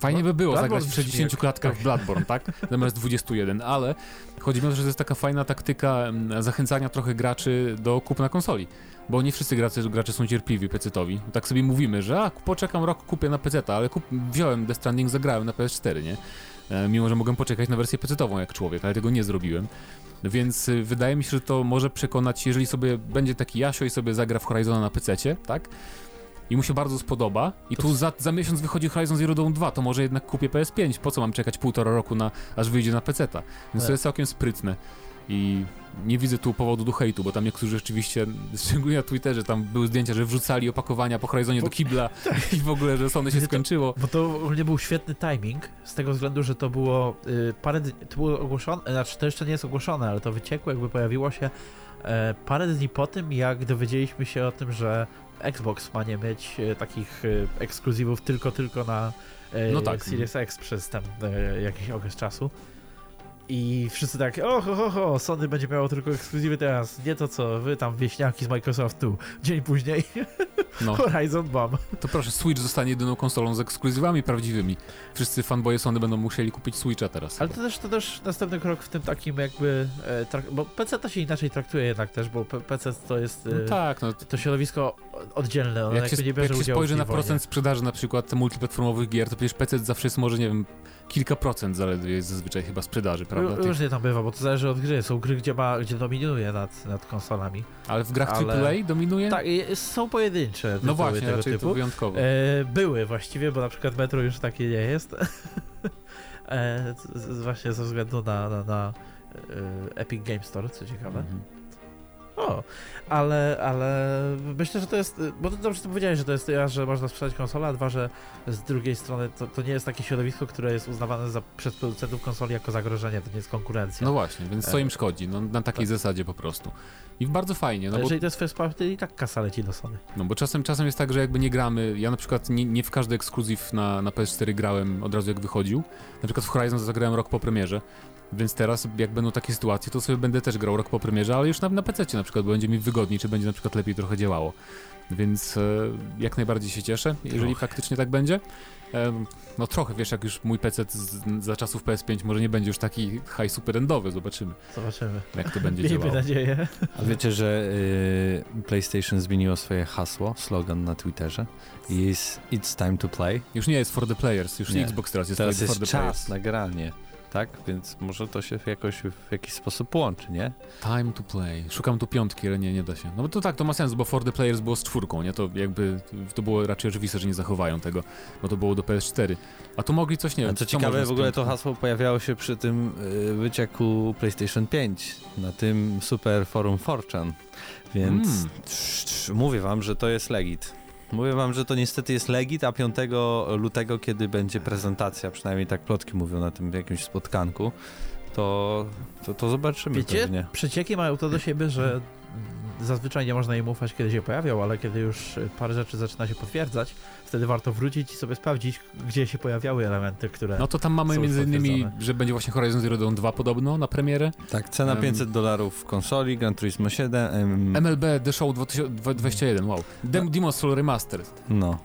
Fajnie by było Bloodborne zagrać w 60 brzmi klatkach tak. w Bloodborne, tak? (laughs) Zamiast 21, ale chodzi mi o to, że to jest taka fajna taktyka zachęcania trochę graczy do kupna konsoli. Bo nie wszyscy gracze, gracze są cierpliwi pecetowi. Tak sobie mówimy, że a, poczekam rok, kupię na PC, ale kup, wziąłem Death Stranding, zagrałem na PS4, nie? E, mimo, że mogłem poczekać na wersję pecetową jak człowiek, ale tego nie zrobiłem. Więc y, wydaje mi się, że to może przekonać, jeżeli sobie będzie taki Jasio i sobie zagra w Horizona na PC, tak? I mu się bardzo spodoba. I To tu za, za miesiąc wychodzi Horizon Zero Dawn 2, to może jednak kupię PS5. Po co mam czekać półtora roku na aż wyjdzie na PC-ta? Więc to jest całkiem sprytne. I nie widzę tu powodu do hejtu, bo tam niektórzy rzeczywiście, (laughs) szczególnie na Twitterze, tam były zdjęcia, że wrzucali opakowania po Horizonie do kibla (laughs) i w ogóle, że Sony się Nie, to- skończyło. Bo to ogólnie był świetny timing, z tego względu, że to było y, parę dni, to było ogłoszone, znaczy to jeszcze nie jest ogłoszone, ale to wyciekło, jakby pojawiło się e, parę dni po tym, jak dowiedzieliśmy się o tym, że Xbox ma nie mieć e, takich e, ekskluzywów tylko, tylko na e, No tak. Series X przez ten e, jakiś okres czasu. I wszyscy tak, o ho, ho, ho, Sony będzie miało tylko ekskluzywy teraz, nie to co wy tam wieśniaki z Microsoftu. Dzień później (laughs) No, Horizon Bomb. to proszę, Switch zostanie jedyną konsolą z ekskluzywami prawdziwymi. Wszyscy fanboye Sony będą musieli kupić Switcha teraz. Ale to też, to też następny krok w tym takim jakby, e, bo PC to się inaczej traktuje jednak też, bo PC to jest e, No tak, no to środowisko oddzielne, ono Jak się, nie bierze jak się spojrzy na tej wojnie. procent sprzedaży na przykład multiplatformowych gier, to przecież PC zawsze jest może, nie wiem, kilka procent zaledwie jest zazwyczaj chyba sprzedaży, prawda? Tych, Różnie tam bywa, bo to zależy od gry. Są gry, gdzie, ma, gdzie dominuje nad, nad konsolami. ale w grach ale- AAA dominuje? Tak, są pojedyncze no właśnie, tego raczej to typu. wyjątkowo. E, były właściwie, bo na przykład Metro już takie nie jest. (laughs) e, właśnie ze względu na, na, na e, Epic Game Store, co ciekawe. Mhm. O, ale, ale myślę, że to jest, bo to dobrze ty powiedziałeś, że to jest raz, że można sprzedać konsolę, a dwa, że z drugiej strony to, to nie jest takie środowisko, które jest uznawane za, przez producentów konsoli jako zagrożenie, to nie jest konkurencja. No właśnie, więc co E, im szkodzi? No, na takiej tak. zasadzie po prostu. I bardzo fajnie, no bo, jeżeli to jest first party, i tak kasa leci do Sony. no bo czasem, czasem jest tak, że jakby nie gramy, ja na przykład nie, nie w każdy ekskluzyw na, na PS4 grałem od razu jak wychodził, na przykład w Horizon zagrałem rok po premierze, więc teraz jak będą takie sytuacje, to sobie będę też grał rok po premierze, ale już na, na PC na przykład, bo będzie mi wygodniej, czy będzie na przykład lepiej trochę działało. Więc e, jak najbardziej się cieszę, jeżeli Trochę. faktycznie tak będzie. E, no trochę, wiesz, jak już mój PC z, za czasów PS5 może nie będzie już taki high super endowy, zobaczymy Zobaczymy. jak to będzie (laughs) Miejmy działało. nadzieję. A wiecie, że y, PlayStation zmieniło swoje hasło, slogan na Twitterze? Jest It's time to play. Już nie jest for the players, już nie Nie. Xbox teraz jest Teraz for jest the czas players. na granie. Tak? Więc może to się jakoś w jakiś sposób łączy, nie? Time to play. Szukam tu piątki, ale nie, nie da się. No bo to tak, to ma sens, bo For the Players było z czwórką, nie? To jakby, to było raczej oczywiste, że nie zachowają tego, bo to było do PS4. A tu mogli coś, nie A wiem, co co ciekawe, w ogóle to hasło pojawiało się przy tym y, wycieku PlayStation 5, na tym super forum 4chan, więc Mm. mówię wam, że to jest legit. Mówię wam, że to niestety jest legit, a 5 lutego, kiedy będzie prezentacja, przynajmniej tak plotki mówią na tym jakimś spotkanku, to, to, to zobaczymy Wiecie, pewnie. przecieki mają to do siebie, że zazwyczaj nie można im ufać, kiedy się pojawią, ale kiedy już parę rzeczy zaczyna się potwierdzać, wtedy warto wrócić i sobie sprawdzić, gdzie się pojawiały elementy, które... No to tam mamy między innymi, że będzie właśnie Horizon Zero Dawn 2 podobno na premierę. Tak, cena Em. 500 dolarów w konsoli, Gran Turismo 7, em, MLB The Show 2021, wow. Dem Demon's Soul Remastered. no.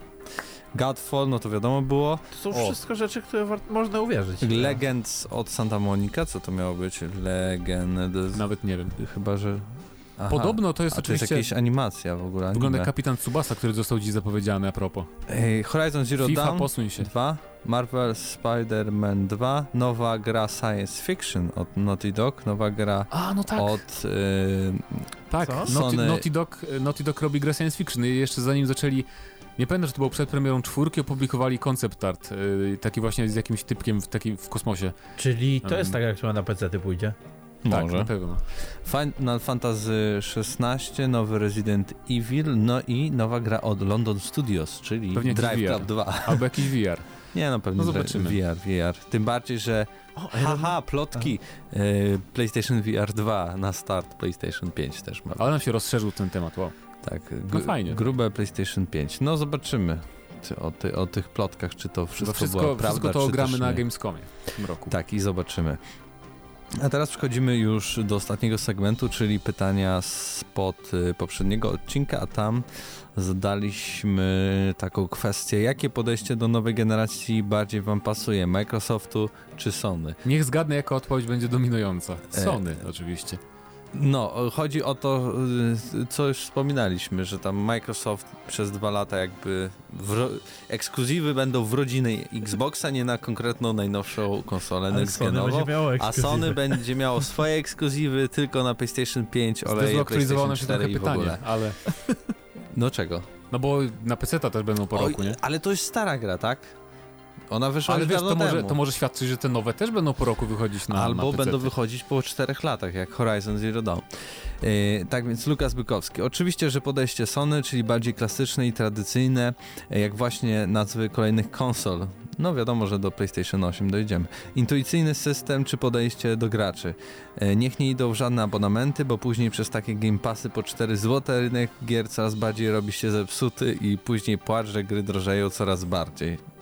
Godfall, no to wiadomo było. To są O. wszystko rzeczy, które można uwierzyć. Legends od Santa Monica, co to miało być? Legend... Nawet nie wiem. Chyba, że... Aha. Podobno to jest A to jest oczywiście... jakaś animacja w ogóle. Wygląda anime. Kapitan Tsubasa, który został dziś zapowiedziany a propos. Ej, Horizon Zero FIFA, Dawn posuń się. 2, Marvel Spider-Man 2, nowa gra Science Fiction od Naughty Dog, nowa gra A, no tak. od... y, Tak, Co? Naughty, Sony- Naughty, Dog, Naughty Dog robi grę science fiction i jeszcze zanim zaczęli, nie pamiętam, czy to było przed premierą czwórki, opublikowali concept art, yy, taki właśnie z jakimś typkiem w, takim w kosmosie. Czyli to Um. jest tak, jak chyba na PC pójdzie. Tak, może. na pewno. Final Fantasy 16, nowy Resident Evil, no i nowa gra od London Studios, czyli Pewnie Drive VR. Club 2. Albo jakiś VR. (laughs) Nie no, pewnie No zobaczymy. VR, VR. Tym bardziej, że O, haha, plotki, y, PlayStation VR 2 na start PlayStation 5 też ma. Ale nam się rozszerzył ten temat, wow. Tak, No fajnie. grube PlayStation 5. No zobaczymy czy o, ty, o tych plotkach, czy to wszystko, Wszystko, wszystko, była wszystko prawda, to czy ogramy też na. Gamescomie w tym roku. Tak, i zobaczymy. A teraz przechodzimy już do ostatniego segmentu, czyli pytania spod y, poprzedniego odcinka, a tam zadaliśmy taką kwestię, jakie podejście do nowej generacji bardziej wam pasuje, Microsoftu czy Sony? Niech zgadnę, jaka odpowiedź będzie dominująca. E, Sony, oczywiście. No, chodzi o to, y, co już wspominaliśmy, że tam Microsoft przez dwa lata jakby wro- ekskluzywy będą w rodziny Xboxa, nie na konkretną najnowszą konsolę Ale next Sony będzie genową. miało A. Sony będzie miało swoje ekskluzywy tylko na PlayStation 5, (laughs) oleje PlayStation nam się 4 trochę i w ogóle. pytanie, ale... No czego? No bo na PC też będą po Oj, roku, nie? Ale to jest stara gra, tak? Ona wyszła Ale wiesz, to może, temu. to może świadczyć, że te nowe też będą po roku wychodzić na Albo na będą wychodzić po czterech latach, jak Horizon Zero Dawn. Yy, tak więc Lukas Bykowski. Oczywiście, że podejście Sony, czyli bardziej klasyczne i tradycyjne, yy, jak właśnie nazwy kolejnych konsol. No wiadomo, że do PlayStation 8 dojdziemy. Intuicyjny system czy podejście do graczy. Yy, niech nie idą w żadne abonamenty, bo później przez takie Game Passy po 4 zł rynek gier coraz bardziej robi się zepsuty i później płacz, że gry drożeją coraz bardziej.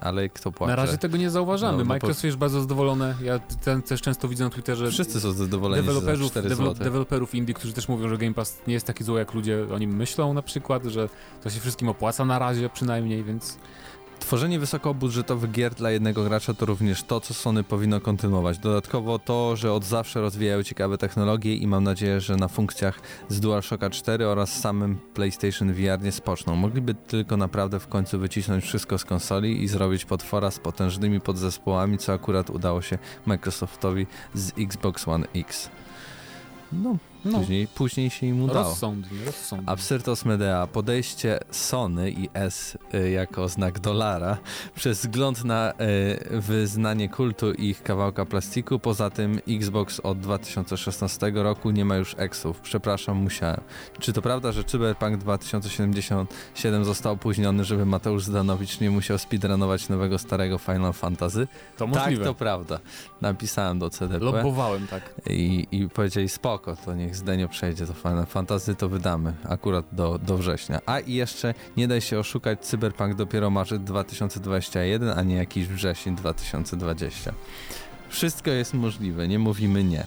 Ale kto płacze? Na razie tego nie zauważamy. No, no Microsoft jest bardzo zadowolony. Ja ten też często widzę na Twitterze Wszyscy są zadowoleni za deweloperów, 4 devel- zł. deweloperów indie, którzy też mówią, że Game Pass nie jest taki zły, jak ludzie o nim myślą na przykład, że to się wszystkim opłaca na razie przynajmniej, więc Tworzenie wysokobudżetowych gier dla jednego gracza to również to, co Sony powinno kontynuować. Dodatkowo to, że od zawsze rozwijają ciekawe technologie i mam nadzieję, że na funkcjach z DualShocka 4 oraz samym PlayStation VR nie spoczną. Mogliby tylko naprawdę w końcu wycisnąć wszystko z konsoli i zrobić potwora z potężnymi podzespołami, co akurat udało się Microsoftowi z Xbox One X. No, no, później, później się im udało. rozsądnie, rozsądnie. Absyrtos Medea, podejście Sony i S y, jako znak dolara przez wzgląd na y, wyznanie kultu ich kawałka plastiku. Poza tym Xbox od 2016 roku nie ma już Xów. Przepraszam, musiałem. Czy to prawda, że Cyberpunk 2077 został opóźniony, żeby Mateusz Zdanowicz nie musiał speedrunować nowego starego Final Fantasy? to Tak, możliwe. to prawda. Napisałem do CDP. Lobbowałem, tak. I, I powiedzieli spoko, to niech Zdenio przejdzie do Final Fantasy, to wydamy akurat do, do września. A i jeszcze nie daj się oszukać, Cyberpunk dopiero marzec 2021, a nie jakiś wrzesień 2020. Wszystko jest możliwe, nie mówimy nie.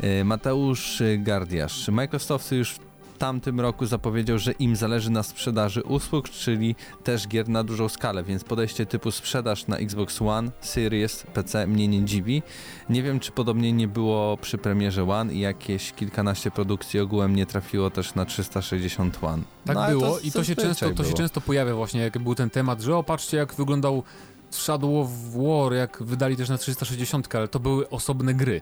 E, Mateusz Gardiasz. Microsoft już tamtym roku zapowiedział, że im zależy na sprzedaży usług, czyli też gier na dużą skalę, więc podejście typu sprzedaż na Xbox One, Series, PC mnie nie dziwi. Nie wiem, czy podobnie nie było przy premierze One i jakieś kilkanaście produkcji ogółem nie trafiło też na 360 One. Tak No, było i to się, często, to się było. często pojawia właśnie, jak był ten temat, że o patrzcie jak wyglądał Shadow of War, jak wydali też na 360, ale to były osobne gry.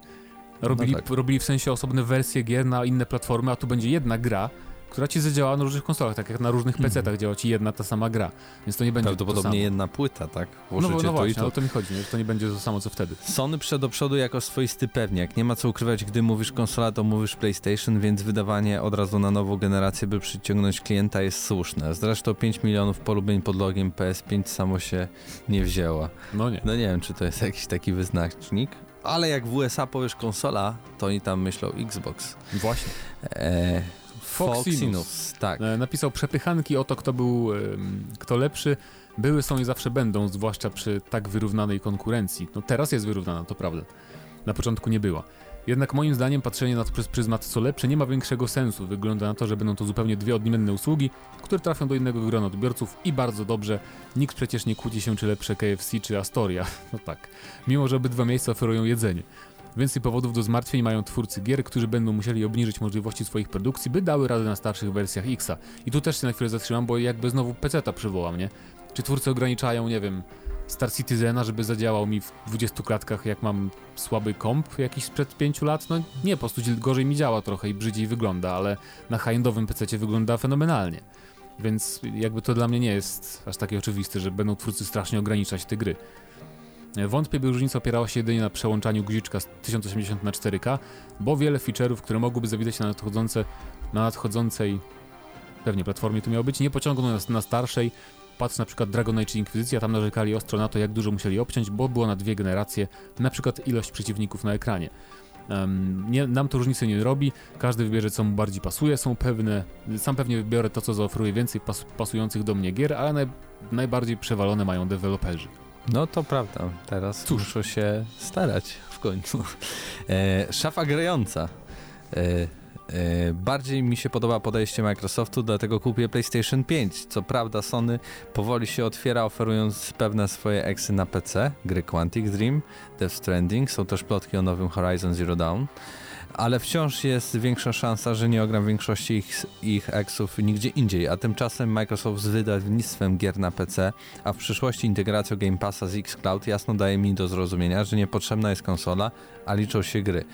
Robili, No tak. robili w sensie osobne wersje gier na inne platformy, a tu będzie jedna gra, która ci zadziała na różnych konsolach, tak jak na różnych Mhm. PC-tach działa ci jedna ta sama gra. Więc to nie będzie to Prawdopodobnie jedna płyta, tak? No, Włożycie no to właśnie, i to. o to mi chodzi, że to nie będzie to samo co wtedy. Sony przed do przodu jako swoisty pewniak. Nie ma co ukrywać, gdy mówisz konsola, to mówisz PlayStation, więc wydawanie od razu na nową generację, by przyciągnąć klienta jest słuszne. Zresztą 5 milionów polubień pod logiem PS5 samo się nie wzięła. No nie. No nie wiem, czy to jest jakiś taki wyznacznik, ale jak w USA powiesz konsola, to oni tam myślą Xbox. Właśnie. E, Foxinus. Foxinus, tak. E, Napisał przepychanki o to, kto był, em, kto lepszy. Były, są i zawsze będą, zwłaszcza przy tak wyrównanej konkurencji. No teraz jest wyrównana, to prawda. Na początku nie była. Jednak moim zdaniem patrzenie na to przez pryzmat co lepsze nie ma większego sensu. Wygląda na to, że będą to zupełnie dwie odmienne usługi, które trafią do innego grona odbiorców i bardzo dobrze. Nikt przecież nie kłóci się, czy lepsze KFC, czy Astoria. (laughs) No tak. Mimo, że obydwa miejsca oferują jedzenie. Więcej powodów do zmartwień mają twórcy gier, którzy będą musieli obniżyć możliwości swoich produkcji, by dały radę na starszych wersjach Xa. I tu też się na chwilę zatrzymam, bo jakby znowu PC-ta przywołam, nie? Czy twórcy ograniczają, nie wiem, Star Citizena, żeby zadziałał mi w 20 klatkach, jak mam słaby komp jakiś sprzed 5 lat? No nie, po prostu gorzej mi działa trochę i brzydziej wygląda, ale na high-endowym PC wygląda fenomenalnie. Więc jakby to dla mnie nie jest aż takie oczywiste, że będą twórcy strasznie ograniczać te gry. Wątpię, by różnica opierała się jedynie na przełączaniu guziczka z 1080 na 4K, bo wiele feature'ów, które mogłyby zawitać na nadchodzące, na nadchodzącej pewnie platformie to miało być, nie pociągną nas na starszej. Patrz na przykład Dragon Age Inkwizycja, tam narzekali ostro na to, jak dużo musieli obciąć, bo było na dwie generacje, na przykład ilość przeciwników na ekranie. Em, nie, nam to różnicy nie robi, każdy wybierze co mu bardziej pasuje, są pewne, sam pewnie wybiorę to, co zaoferuje więcej pas, pasujących do mnie gier, ale naj, najbardziej przewalone mają deweloperzy. No to prawda, teraz Cóż. muszą się starać w końcu. E, szafa grająca. E, bardziej mi się podoba podejście Microsoftu, dlatego kupię PlayStation 5. Co prawda Sony powoli się otwiera, oferując pewne swoje eksy na PC, gry Quantic Dream, Death Stranding, są też plotki o nowym Horizon Zero Dawn. Ale wciąż jest większa szansa, że nie ogram większości ich, ich eksów nigdzie indziej, a tymczasem Microsoft z wydawnictwem gier na PC a w przyszłości integracją Game Passa z xCloud jasno daje mi do zrozumienia, że niepotrzebna jest konsola, a liczą się gry.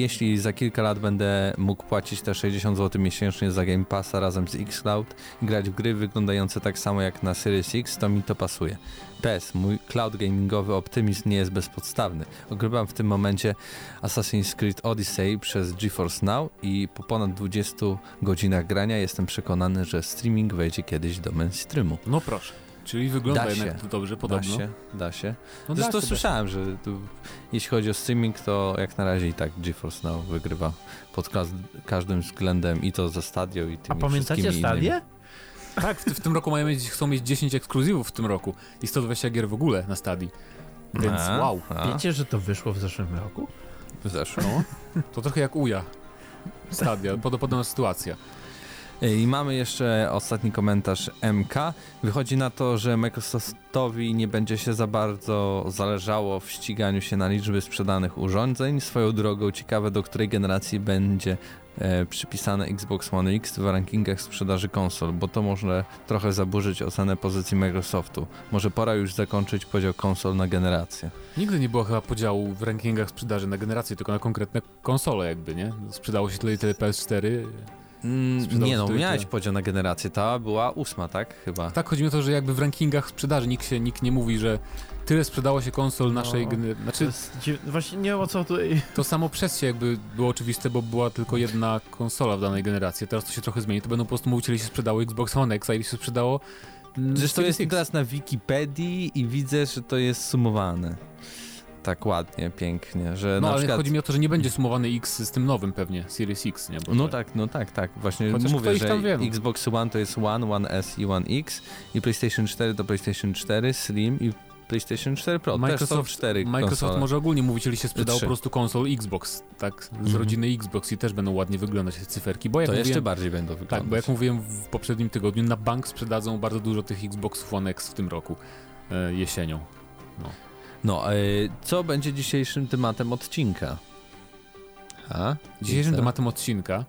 Jeśli za kilka lat będę mógł płacić te 60 zł miesięcznie za Game Passa razem z xCloud i grać w gry wyglądające tak samo jak na Series X, to mi to pasuje. PS, mój cloud gamingowy optymizm nie jest bezpodstawny. Ogrywam w tym momencie Assassin's Creed Odyssey przez GeForce Now i po ponad 20 godzinach grania jestem przekonany, że streaming wejdzie kiedyś do mainstreamu. No proszę. Czyli wygląda Da jednak się. to dobrze, podobno. Da się, da się. No Zresztą da się, da słyszałem, że tu, jeśli chodzi o streaming, to jak na razie i tak GeForce Now wygrywa pod każdym względem i to ze Stadio i A tymi pamiętacie wszystkimi Stadię? Tak, w, w tym roku mają mieć, chcą mieć 10 ekskluzywów w tym roku i 120 gier w ogóle na stadii. Więc A, wow. a, Wiecie, że to wyszło w zeszłym roku? Zeszło. No, to trochę jak uja. Stadia, pod, podobna sytuacja. I mamy jeszcze ostatni komentarz MK. Wychodzi na to, że Microsoftowi nie będzie się za bardzo zależało w ściganiu się na liczby sprzedanych urządzeń. Swoją drogą ciekawe, do której generacji będzie e, przypisane Xbox One X w rankingach sprzedaży konsol, bo to może trochę zaburzyć ocenę pozycji Microsoftu. Może pora już zakończyć podział konsol na generacje. Nigdy nie było chyba podziału w rankingach sprzedaży na generacje, tylko na konkretne konsole jakby, nie? Sprzedało się tyle i tyle PS4. Mm, nie no, miałeś podział na generację, ta była ósma, tak? Chyba. Tak, chodzi mi o to, że jakby w rankingach sprzedaży nikt się, nikt nie mówi, że tyle sprzedało się konsol naszej No. generacji. To Znaczy, właśnie nie wiem o co tutaj... to samo przez się jakby było oczywiste, bo była tylko jedna konsola w danej generacji. Teraz to się trochę zmieni, to będą po prostu mówić, ile się sprzedało Xbox One X, a ile się sprzedało mm, Zresztą jest teraz na Wikipedii i widzę, że to jest sumowane. Tak ładnie, pięknie, że No ale przykład... chodzi mi o to, że nie będzie sumowany X z tym nowym pewnie, Series X, nie? Bo No to- tak, no tak, tak. Właśnie Chociaż mówię, że. Xbox One to jest One, One S i One X i PlayStation 4 to PlayStation 4, Slim i PlayStation 4 Pro. Microsoft, cztery Microsoft konsole. może ogólnie mówić, jeżeli się sprzedało Trzy. po prostu konsol Xbox, tak, z Mhm. rodziny Xbox i też będą ładnie wyglądać te cyferki, bo jak To mówiłem, jeszcze bardziej będą wyglądać. Tak, bo jak mówiłem w poprzednim tygodniu, na bank sprzedadzą bardzo dużo tych Xboxów One X w tym roku, e, jesienią. No, e, co będzie dzisiejszym tematem odcinka? A? Dzisiejszym tematem odcinka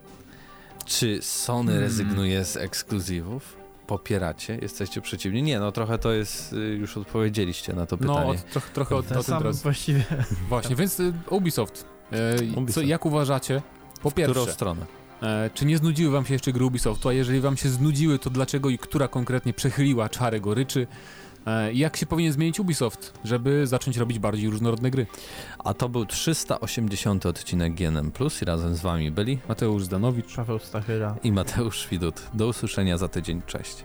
Czy Sony Hmm. rezygnuje z ekskluzywów? popieracie, jesteście przeciwni? Nie, no trochę to jest, y, już odpowiedzieliście na to pytanie. No, od, trochę, trochę o, o Ten tym sam właściwie. (laughs) Właśnie, więc y, Ubisoft. E, Co, Ubisoft. jak uważacie? Po w którą pierwsze, stronę? e, czy nie znudziły wam się jeszcze gry Ubisoftu? A jeżeli wam się znudziły, to dlaczego i która konkretnie przechyliła czarę goryczy? E, i jak się powinien zmienić Ubisoft, żeby zacząć robić bardziej różnorodne gry? A to był 380 odcinek GNM+, i razem z wami byli Mateusz Zdanowicz. Paweł Stachyra. i Mateusz Widut. Do usłyszenia za tydzień, cześć.